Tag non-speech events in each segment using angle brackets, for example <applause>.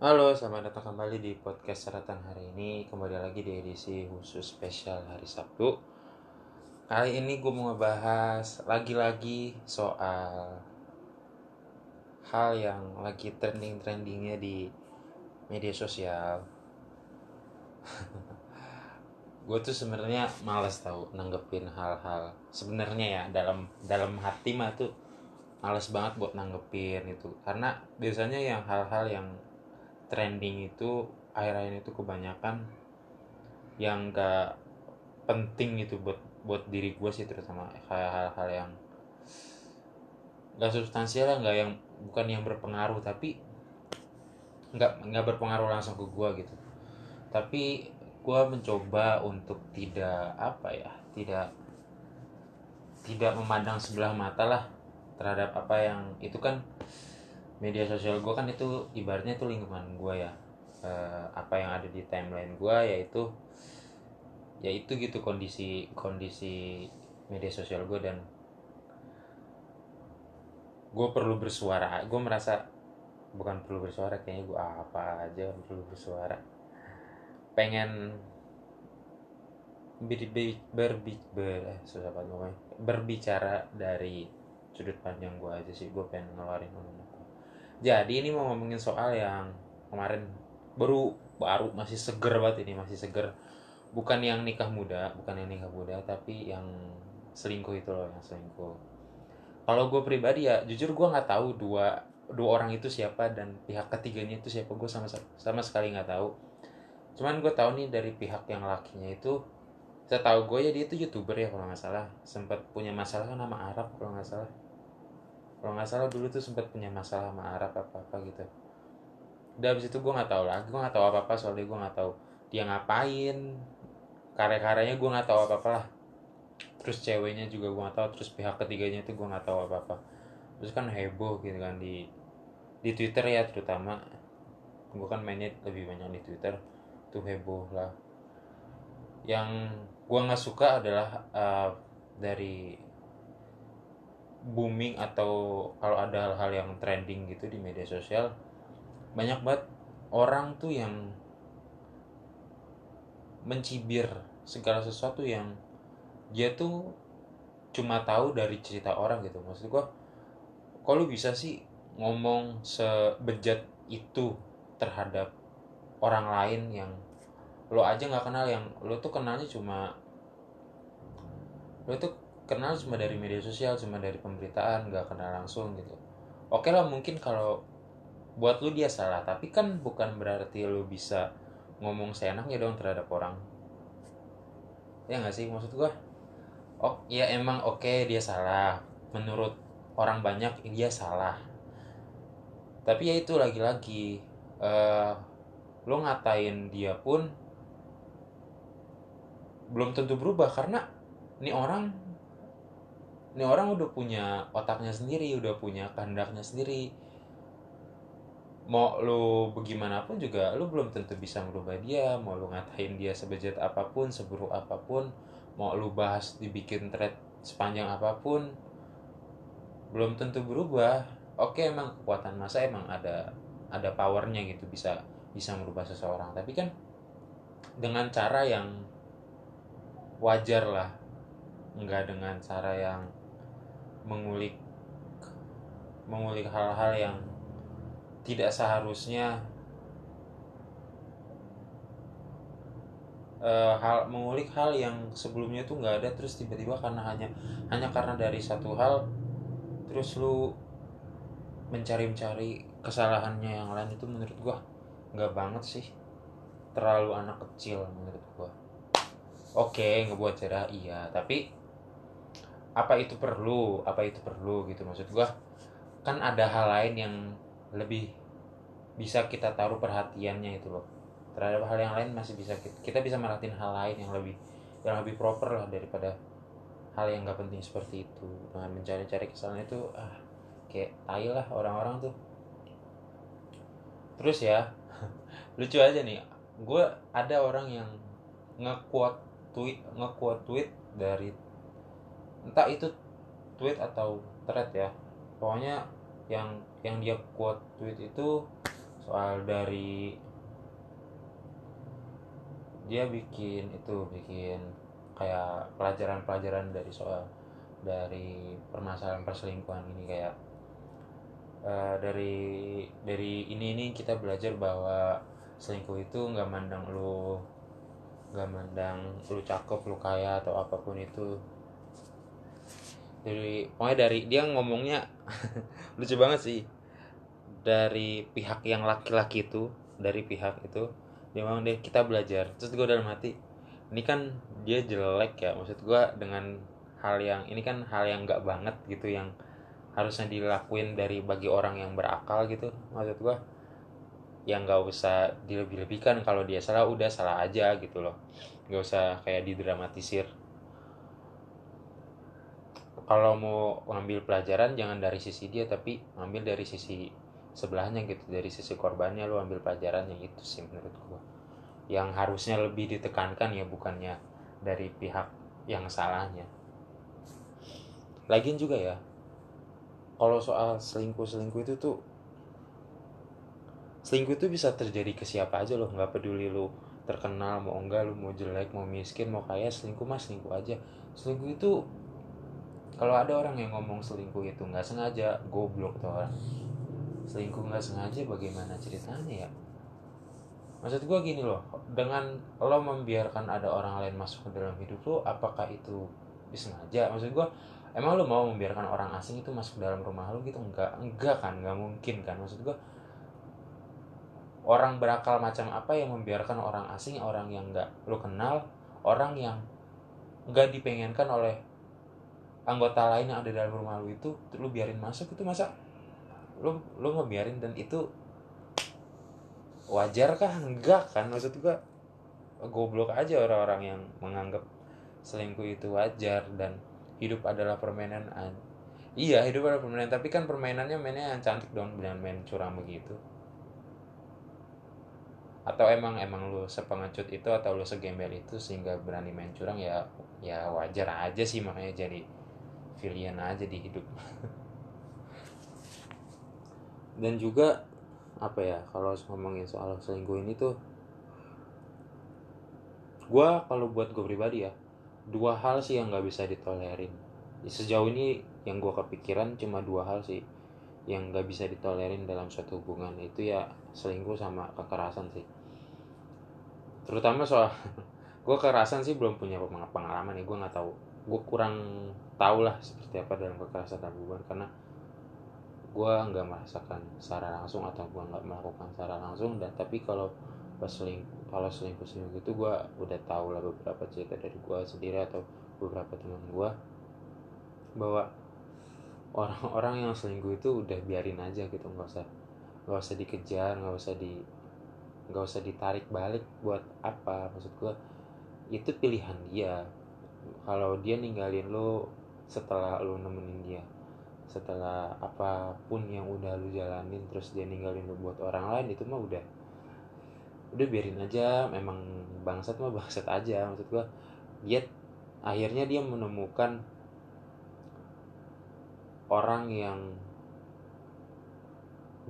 Halo, selamat datang kembali di podcast Saratan hari ini. Kembali lagi di edisi khusus spesial hari Sabtu. Kali ini gue mau ngebahas lagi-lagi soal Hal yang lagi trending-trendingnya di media sosial. <laughs> Gue tuh sebenarnya males tau nanggepin hal-hal Sebenarnya ya dalam dalam hati mah tuh males banget buat nanggepin itu. Karena biasanya yang hal-hal yang trending itu akhir-akhir itu kebanyakan yang gak penting itu buat buat diri gue sih terutama kayak hal-hal yang gak substansial lah nggak yang bukan yang berpengaruh tapi nggak nggak berpengaruh langsung ke gue gitu. Tapi gue mencoba untuk tidak apa ya tidak tidak memandang sebelah mata lah terhadap apa yang itu kan media sosial gue kan itu ibaratnya itu lingkungan gue ya. Uh, apa yang ada di timeline gue yaitu yaitu gitu kondisi kondisi media sosial gue dan gue perlu bersuara. Gue merasa bukan perlu bersuara kayaknya gue apa aja perlu bersuara. Pengen eh, berbicara dari sudut pandang gue aja sih. Gue pengen ngeluarin ngomong jadi ini mau ngomongin soal yang kemarin baru baru masih seger banget ini masih seger. Bukan yang nikah muda bukan yang nikah muda tapi yang selingkuh itu loh yang selingkuh. Kalau gue pribadi ya jujur gue nggak tahu dua dua orang itu siapa dan pihak ketiganya itu siapa. Gue sama sama sekali nggak tahu. Cuman gue tahu nih dari pihak yang lakinya itu saya tahu gue ya dia itu youtuber ya kalau nggak salah. Sempat punya masalah kan nama Arab kalau nggak salah kalau nggak salah dulu tuh sempat punya masalah sama Arab apa apa gitu. Udah abis itu gue nggak tahu lagi gue nggak tahu apa apa soalnya gue nggak tahu dia ngapain. Karya-karyanya gue nggak tahu apa apa lah. Terus ceweknya juga gue nggak tahu terus pihak ketiganya itu gue nggak tahu apa apa terus kan heboh gitu kan di di Twitter ya terutama. Gue kan mainnya lebih banyak di Twitter tuh heboh lah. Yang gue nggak suka adalah uh, dari booming atau kalau ada hal-hal yang trending gitu di media sosial banyak banget orang tuh yang mencibir segala sesuatu yang dia tuh cuma tahu dari cerita orang gitu. Maksud gua kalau bisa sih ngomong sebejat itu terhadap orang lain yang lo aja nggak kenal yang lo tuh kenalnya cuma lo tuh kenal cuma dari media sosial cuma dari pemberitaan nggak kenal langsung gitu. Oke lah mungkin kalau buat lu dia salah tapi kan bukan berarti lu bisa ngomong seenaknya dong terhadap orang. Ya nggak sih maksud gua? Oh ya emang oke okay, dia salah. Menurut orang banyak dia salah. Tapi ya itu lagi-lagi uh, lo ngatain dia pun belum tentu berubah karena ini orang ini orang udah punya otaknya sendiri udah punya kehendaknya sendiri. Mau lu bagaimanapun juga lu belum tentu bisa merubah dia. Mau lu ngatain dia sebejat apa pun seburuk apa pun. Mau lu bahas dibikin thread sepanjang apa pun belum tentu berubah. Oke emang kekuatan masa emang ada ada powernya gitu bisa bisa merubah seseorang. Tapi kan dengan cara yang wajar lah. Nggak dengan cara yang mengulik mengulik hal-hal yang tidak seharusnya uh, hal mengulik hal yang sebelumnya tuh nggak ada terus tiba-tiba karena hanya hanya karena dari satu hal terus lu mencari-mencari kesalahannya yang lain itu menurut gua nggak banget sih. Terlalu anak kecil menurut gua. Oke ngebuat cerah iya tapi apa itu perlu apa itu perlu gitu. Maksud gua kan ada hal lain yang lebih bisa kita taruh perhatiannya itu loh. Terhadap hal yang lain masih bisa kita, kita bisa merhatiin hal lain yang lebih yang lebih proper lah daripada hal yang gak penting seperti itu. Dengan mencari-cari kesalahan itu ah kayak tai lah orang-orang tuh. Terus ya <laughs> lucu aja nih. Gue ada orang yang ngekuat tweet ngekuat tweet dari entah itu tweet atau thread ya. Pokoknya yang yang dia quote tweet itu soal dari dia bikin itu bikin kayak pelajaran-pelajaran dari soal dari permasalahan perselingkuhan ini kayak uh, dari dari ini ini kita belajar bahwa selingkuh itu nggak mandang lu nggak mandang lu cakep lu kaya atau apa pun itu dari pokoknya dari dia ngomongnya <laughs> lucu banget sih. Dari pihak yang laki-laki itu dari pihak itu dia memang deh kita belajar. Terus gue dalam hati ini kan dia jelek ya maksud gue dengan hal yang ini kan hal yang nggak banget gitu yang harusnya dilakuin dari bagi orang yang berakal gitu. Maksud gue yang nggak usah dilebih-lebihkan kalau dia salah udah salah aja gitu loh. Nggak usah kayak didramatisir kalau mau ngambil pelajaran jangan dari sisi dia tapi ngambil dari sisi sebelahnya gitu. Dari sisi korbannya lu ambil pelajarannya. Itu sih menurut gua. Yang harusnya lebih ditekankan ya bukannya dari pihak yang salahnya. Lagian juga ya kalau soal selingkuh selingkuh itu tuh selingkuh itu bisa terjadi ke siapa aja loh. Nggak peduli lu terkenal mau enggak lu mau jelek mau miskin mau kaya selingkuh mas selingkuh aja. Selingkuh itu kalau ada orang yang ngomong selingkuh itu nggak sengaja goblok tuh orang. Selingkuh nggak sengaja bagaimana ceritanya ya? Maksud gue gini loh dengan lo membiarkan ada orang lain masuk ke dalam hidup lo apakah itu disengaja? Maksud gue emang lo mau membiarkan orang asing itu masuk ke dalam rumah lo gitu? Enggak enggak kan? Nggak mungkin kan? Maksud gue orang berakal macam apa yang membiarkan orang asing orang yang nggak lo kenal orang yang nggak dipengenkan oleh anggota lain yang ada dalam rumah lu itu lu biarin masuk itu masa lu lu ngebiarin dan itu wajar kah? Enggak kan maksud gua goblok aja orang-orang yang menganggap selingkuh itu wajar dan hidup adalah permainan iya hidup adalah permainan tapi kan permainannya mainnya yang cantik dong dengan main curang begitu. Atau emang emang lu sepengecut itu atau lu segembel itu sehingga berani main curang ya ya wajar aja sih makanya jadi pilihan aja di hidup. <laughs> Dan juga apa ya kalau ngomongin soal selingkuh ini tuh gue kalau buat gue pribadi ya dua hal sih yang nggak bisa ditolerin. Sejauh ini yang gue kepikiran cuma dua hal sih yang nggak bisa ditolerin dalam suatu hubungan itu ya selingkuh sama kekerasan sih. Terutama soal <laughs> gue kekerasan sih belum punya pengalaman ya gue nggak tahu gue kurang tahu lah seperti apa dalam kekerasan dalam hubungan karena gue nggak merasakan secara langsung atau gue nggak melakukan secara langsung. Dan tapi kalau pas seling kalau selingkuh selingkuh itu gue udah tahu lah beberapa cerita dari gue sendiri atau beberapa teman gue bahwa orang-orang yang selingkuh itu udah biarin aja gitu nggak usah nggak usah dikejar nggak usah di nggak usah ditarik balik buat apa. Maksud gue itu pilihan dia kalau dia ninggalin lo setelah lo nemenin dia. Setelah apa pun yang udah lu jalanin terus dia ninggalin lu buat orang lain itu mah udah. Udah biarin aja memang bangsat mah bangsat aja maksud gua. Dia akhirnya dia menemukan orang yang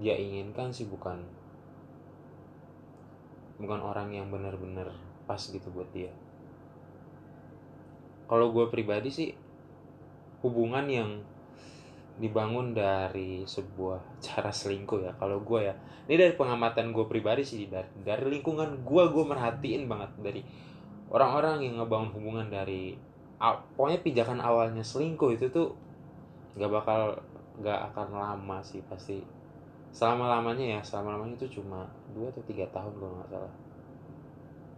dia inginkan sih bukan bukan orang yang benar-benar pas gitu buat dia kalau gue pribadi sih hubungan yang dibangun dari sebuah <laughs> cara selingkuh ya. Kalau gue ya ini dari pengamatan gue pribadi sih dari dari lingkungan gue gue merhatiin banget. Dari orang-orang yang ngebangun hubungan dari pokoknya pijakan awalnya selingkuh itu tuh nggak bakal nggak akan lama sih pasti. Selama lamanya ya selama lamanya itu cuma dua atau tiga tahun gue nggak salah.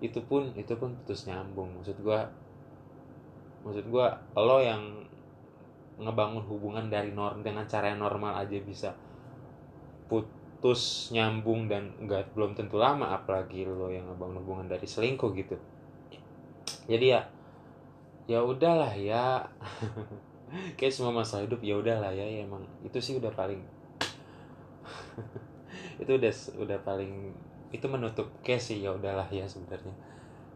Itu pun itu pun putus nyambung. Maksud gue maksud gue lo yang ngebangun hubungan dari norm dengan cara yang normal aja bisa putus nyambung dan nggak belum tentu lama apalagi lo yang ngebangun hubungan dari selingkuh gitu. Jadi ya ya udahlah ya. <laughs> Kayak semua masalah hidup ya udahlah ya, ya emang itu sih udah paling <laughs> itu udah udah paling itu menutup case sih ya udahlah ya sebenarnya.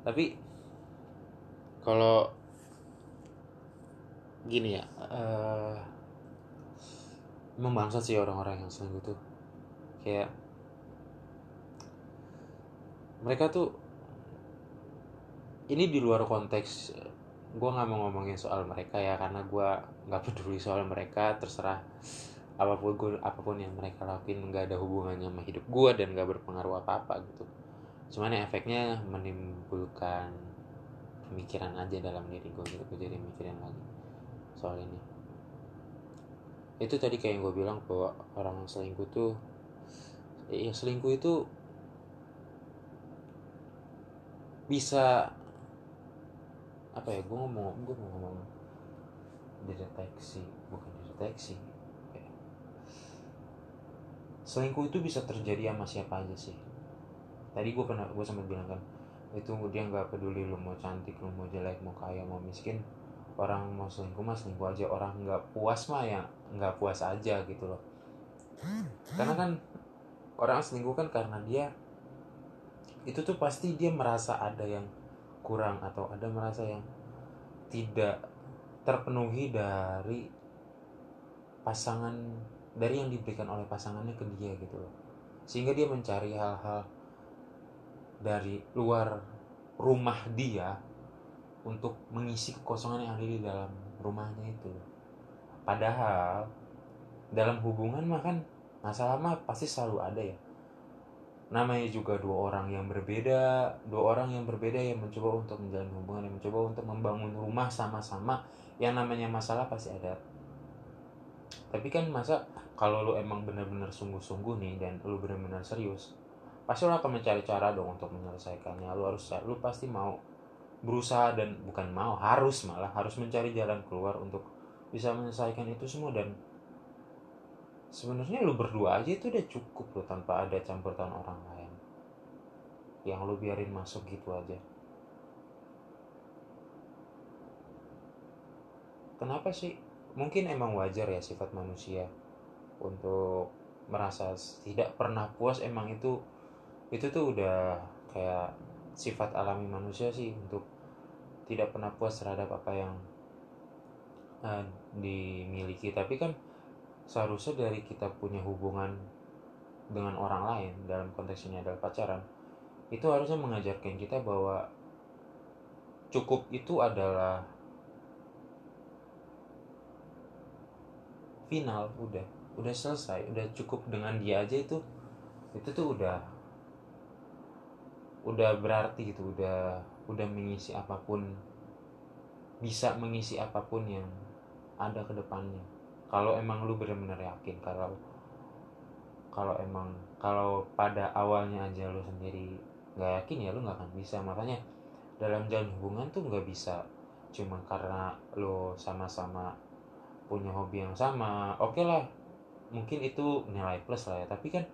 Tapi kalau gini ya uh, emang bangsat sih orang-orang yang selingkuh tuh kayak mereka tuh ini di luar konteks gue nggak mau ngomongin soal mereka ya karena gue nggak peduli soal mereka terserah apa pun gue apa pun yang mereka lakuin nggak ada hubungannya sama hidup gue dan nggak berpengaruh apa apa gitu. Cuman ya efeknya menimbulkan pemikiran aja dalam diri gue gitu jadi mikirin lagi soal ini. Itu tadi kayak yang gue bilang bahwa orang selingkuh tuh ya selingkuh itu bisa apa ya gue ngomong gue mau ngomong dideteksi bukan dideteksi selingkuh itu bisa terjadi sama siapa aja sih. Tadi gue pernah gue sempat bilang kan itu dia nggak peduli lu mau cantik lu mau jelek mau kaya mau miskin orang mau selingkuh mah selingkuh aja orang nggak puas mah ya nggak puas aja gitu loh. Karena kan orang selingkuh kan karena dia itu tuh pasti dia merasa ada yang kurang atau ada merasa yang tidak terpenuhi dari pasangan dari yang diberikan oleh pasangannya ke dia gitu loh. Sehingga dia mencari hal-hal dari luar rumah dia untuk mengisi kekosongan yang ada di dalam rumahnya itu. Padahal dalam hubungan mah kan masalah mah pasti selalu ada ya. Namanya juga dua orang yang berbeda dua orang yang berbeda yang mencoba untuk menjalin hubungan yang mencoba untuk membangun rumah sama-sama yang namanya masalah pasti ada. Tapi kan masa kalau lu emang benar-benar sungguh-sungguh nih dan lu benar-benar serius pasti lu akan mencari cara dong untuk menyelesaikannya. Lu harus lu pasti mau berusaha dan bukan mau harus malah harus mencari jalan keluar untuk bisa menyelesaikan itu semua dan sebenarnya lu berdua aja itu udah cukup lo tanpa ada campur tangan orang lain. Yang lu biarin masuk gitu aja. Kenapa sih? Mungkin emang wajar ya sifat manusia untuk merasa tidak pernah puas emang itu itu tuh udah kayak sifat alami manusia sih untuk tidak pernah puas terhadap apa yang uh, dimiliki. Tapi kan seharusnya dari kita punya hubungan dengan orang lain dalam konteks ini adalah pacaran itu harusnya mengajarkan kita bahwa cukup itu adalah final udah udah selesai udah cukup dengan dia aja itu itu tuh udah udah berarti gitu udah udah mengisi apa pun bisa mengisi apa pun yang ada ke depannya. Kalau emang lu benar-benar yakin kalau kalau emang kalau pada awalnya aja lu sendiri nggak yakin ya lu nggak akan bisa. Makanya dalam jalan hubungan tuh nggak bisa cuma karena lu sama-sama punya hobi yang sama. Oke okay lah mungkin itu nilai plus lah ya. Tapi kan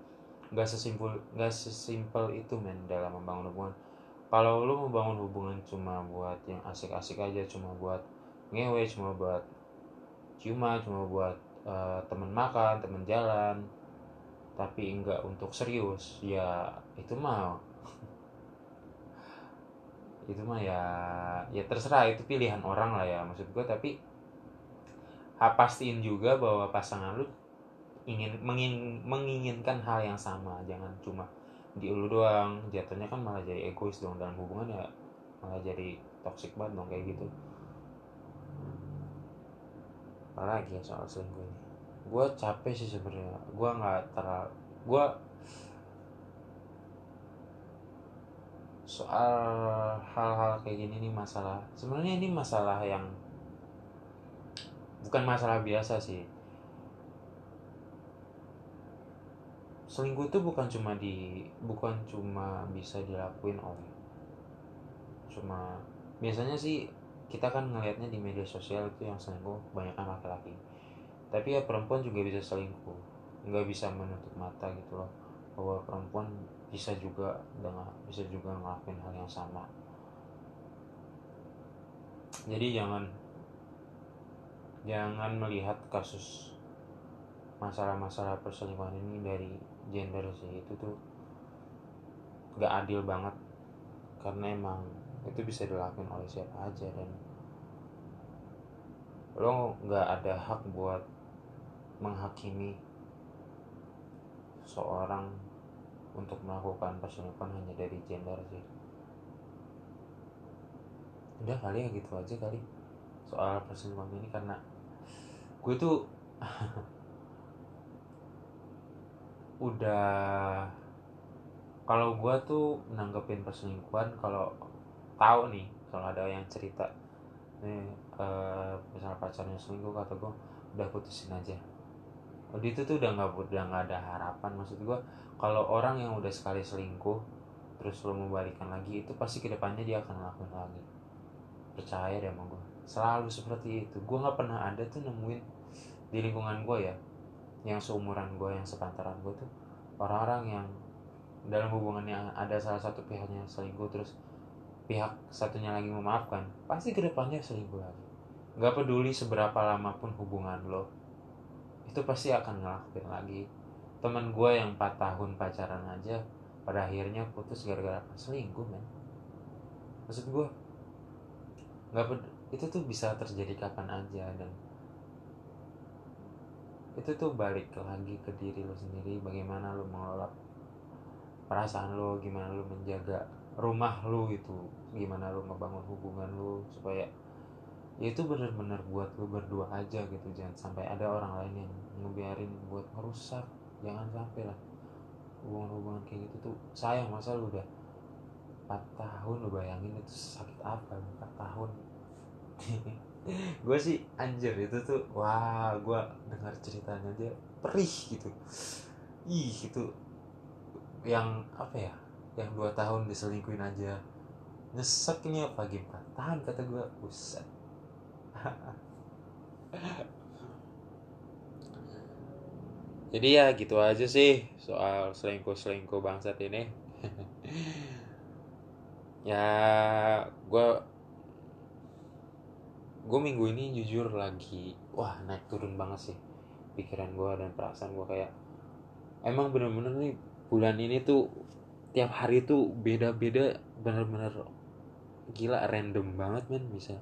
nggak sesimpel nggak sesimpel itu men dalam membangun hubungan. Kalau lu membangun hubungan cuma buat yang asik-asik aja cuma buat ngewe cuma buat cuma cuma buat uh, temen makan temen jalan tapi enggak untuk serius ya itu mah <laughs> itu mah ya ya terserah itu pilihan orang lah ya maksud gue tapi ha, pastiin juga bahwa pasangan lu ingin mengin, menginginkan hal yang sama. Jangan cuma di lu doang. Jatuhnya kan malah jadi egois dong. Dalam hubungan ya malah jadi toxic banget dong kayak gitu. Apalagi ya soal selingkuh gue capek sih sebenarnya. Gue nggak terlalu gue soal hal-hal kayak gini nih masalah sebenarnya ini masalah yang bukan masalah biasa sih selingkuh itu bukan cuma di bukan cuma bisa dilakuin oleh cuma biasanya sih kita kan ngelihatnya di media sosial itu yang selingkuh banyak kan laki-laki. Tapi ya perempuan juga bisa selingkuh. Nggak bisa menutup mata gitu loh. Bahwa perempuan bisa juga dengan bisa juga ngelakuin hal yang sama. Jadi jangan jangan melihat kasus masalah-masalah perselingkuhan ini dari gender sih itu tuh nggak adil banget. Karena emang itu bisa dilakukan oleh siapa aja dan lo nggak ada hak buat menghakimi seorang untuk melakukan perselingkuhan hanya dari gender sih. Udah kali ya gitu aja kali soal perselingkuhan ini karena gue tuh <laughs> udah kalau gue tuh menanggapin perselingkuhan kalau tahu nih kalau ada yang cerita. Nih uh, misalnya pacarnya selingkuh kata gue udah putusin aja. Udah itu tuh udah nggak udah nggak ada harapan. Maksud gue kalau orang yang udah sekali selingkuh terus lo mau balikan lagi itu pasti ke depannya dia akan ngelakuin lagi. Percaya deh sama gue selalu seperti itu. Gue nggak pernah ada tuh nemuin di lingkungan gue ya yang seumuran gue yang sepantaran gue tuh orang-orang yang dalam hubungan yang ada salah satu pihaknya selingkuh terus pihak satunya lagi memaafkan pasti ke depannya selingkuh lagi. Nggak peduli seberapa lama pun hubungan lo itu pasti akan ngelakuin lagi. Teman gue yang 4 tahun pacaran aja pada akhirnya putus gara-gara selingkuh men. Maksud gue nggak itu tuh bisa terjadi kapan aja dan itu tuh balik lagi ke diri lo sendiri bagaimana lo mengelola perasaan lo gimana lo menjaga rumah lo itu gimana lo ngebangun hubungan lo supaya ya itu bener-bener buat lo berdua aja gitu. Jangan sampai ada orang lain yang ngebiarin buat merusak jangan sampai lah. Hubungan-hubungan kayak gitu tuh sayang. Masa lu udah 4 tahun lu bayangin itu sakit apa? 4 tahun <laughs> gue sih anjir itu tuh wah gue dengar ceritanya dia perih gitu. Ih itu yang apa ya yang dua tahun diselingkuin aja. Nyeseknya pagi empat tahun kata gue buset. <laughs> Jadi ya gitu aja sih soal selingkuh selingkuh bangsat ini. <laughs> Ya gue gue minggu ini jujur lagi wah naik turun banget sih pikiran gue dan perasaan gue kayak emang bener-bener nih bulan ini tuh tiap hari tuh beda-beda bener-bener gila random banget men bisa.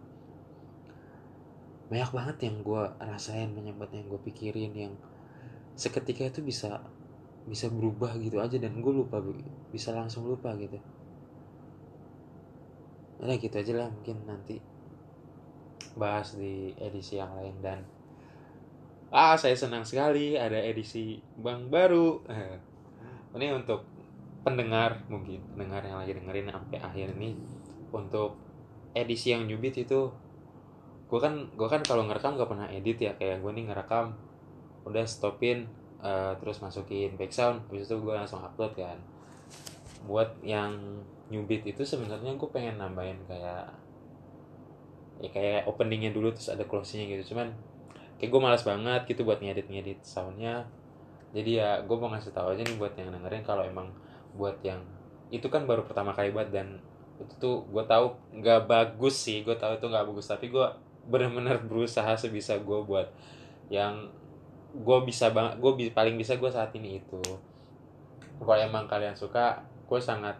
Banyak banget yang gue rasain banyak yang gue pikirin yang seketika itu bisa bisa berubah gitu aja dan gue lupa bisa langsung lupa gitu. Nah gitu aja lah mungkin nanti bahas di edisi yang lain dan ah saya senang sekali ada edisi bang baru. <laughs> Ini untuk pendengar mungkin pendengar yang lagi dengerin sampai akhir ini untuk edisi yang nyubit itu gue kan gue kan kalau ngerekam gak pernah edit ya kayak gue nih ngerekam udah stopin uh, terus masukin background habis itu gue langsung upload kan. Buat yang nyubit itu sebenarnya gue pengen nambahin kayak ya kayak openingnya dulu terus ada closingnya gitu. Cuman kayak gue malas banget gitu buat ngedit ngedit soundnya. Jadi ya gue mau ngasih tahu aja nih buat yang dengerin kalau emang buat yang itu kan baru pertama kali buat dan itu tuh gue tahu nggak bagus sih gue tahu itu nggak bagus. Tapi gue benar-benar berusaha sebisa gue buat yang gue bisa banget gue paling bisa gue saat ini itu. Kalau emang kalian suka gue sangat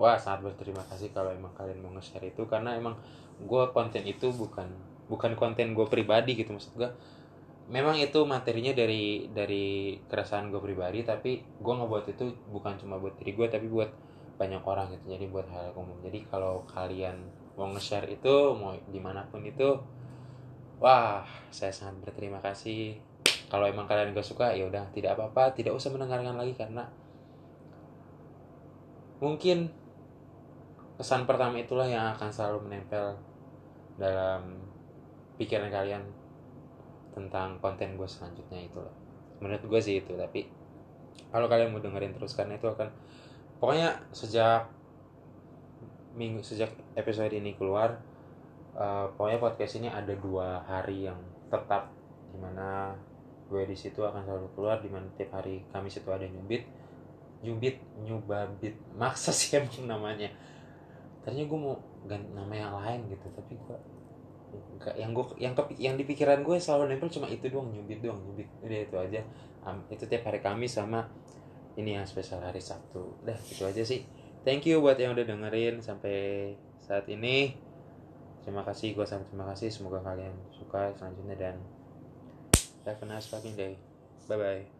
wah sangat berterima kasih kalau emang kalian mau nge-share itu. Karena emang gue konten itu bukan bukan konten gue pribadi gitu maksud gue memang itu materinya dari dari keresahan gue pribadi tapi gue ngebuat itu bukan cuma buat diri gue tapi buat banyak orang gitu jadi buat hal umum. Jadi kalau kalian mau nge-share itu mau di mana pun itu wah saya sangat berterima kasih. Kalau emang kalian gak suka ya udah tidak apa-apa tidak usah mendengarkan lagi karena mungkin kesan pertama itulah yang akan selalu menempel dalam pikiran kalian tentang konten gue selanjutnya itu loh menurut gue sih itu tapi kalau kalian mau dengerin terus karena itu akan pokoknya sejak minggu sejak episode ini keluar uh, pokoknya podcast ini ada dua hari yang tetap di mana gue di situ akan selalu keluar di mana tiap hari Kamis itu ada nyubit nyubit nyubabit <laughs> maksa sih emang namanya. Tadinya gue mau ganti nama yang lain gitu tapi gue gak, yang gue yang ke, yang di pikiran gue selalu nempel cuma itu doang nyubit doang nyubit udah itu aja. Um, itu tiap hari Kamis sama ini yang spesial hari Sabtu. Udah itu aja sih. Thank you buat yang udah dengerin sampai saat ini. Terima kasih gue sangat terima kasih. Semoga kalian suka selanjutnya dan Have a nice fucking day. Bye bye.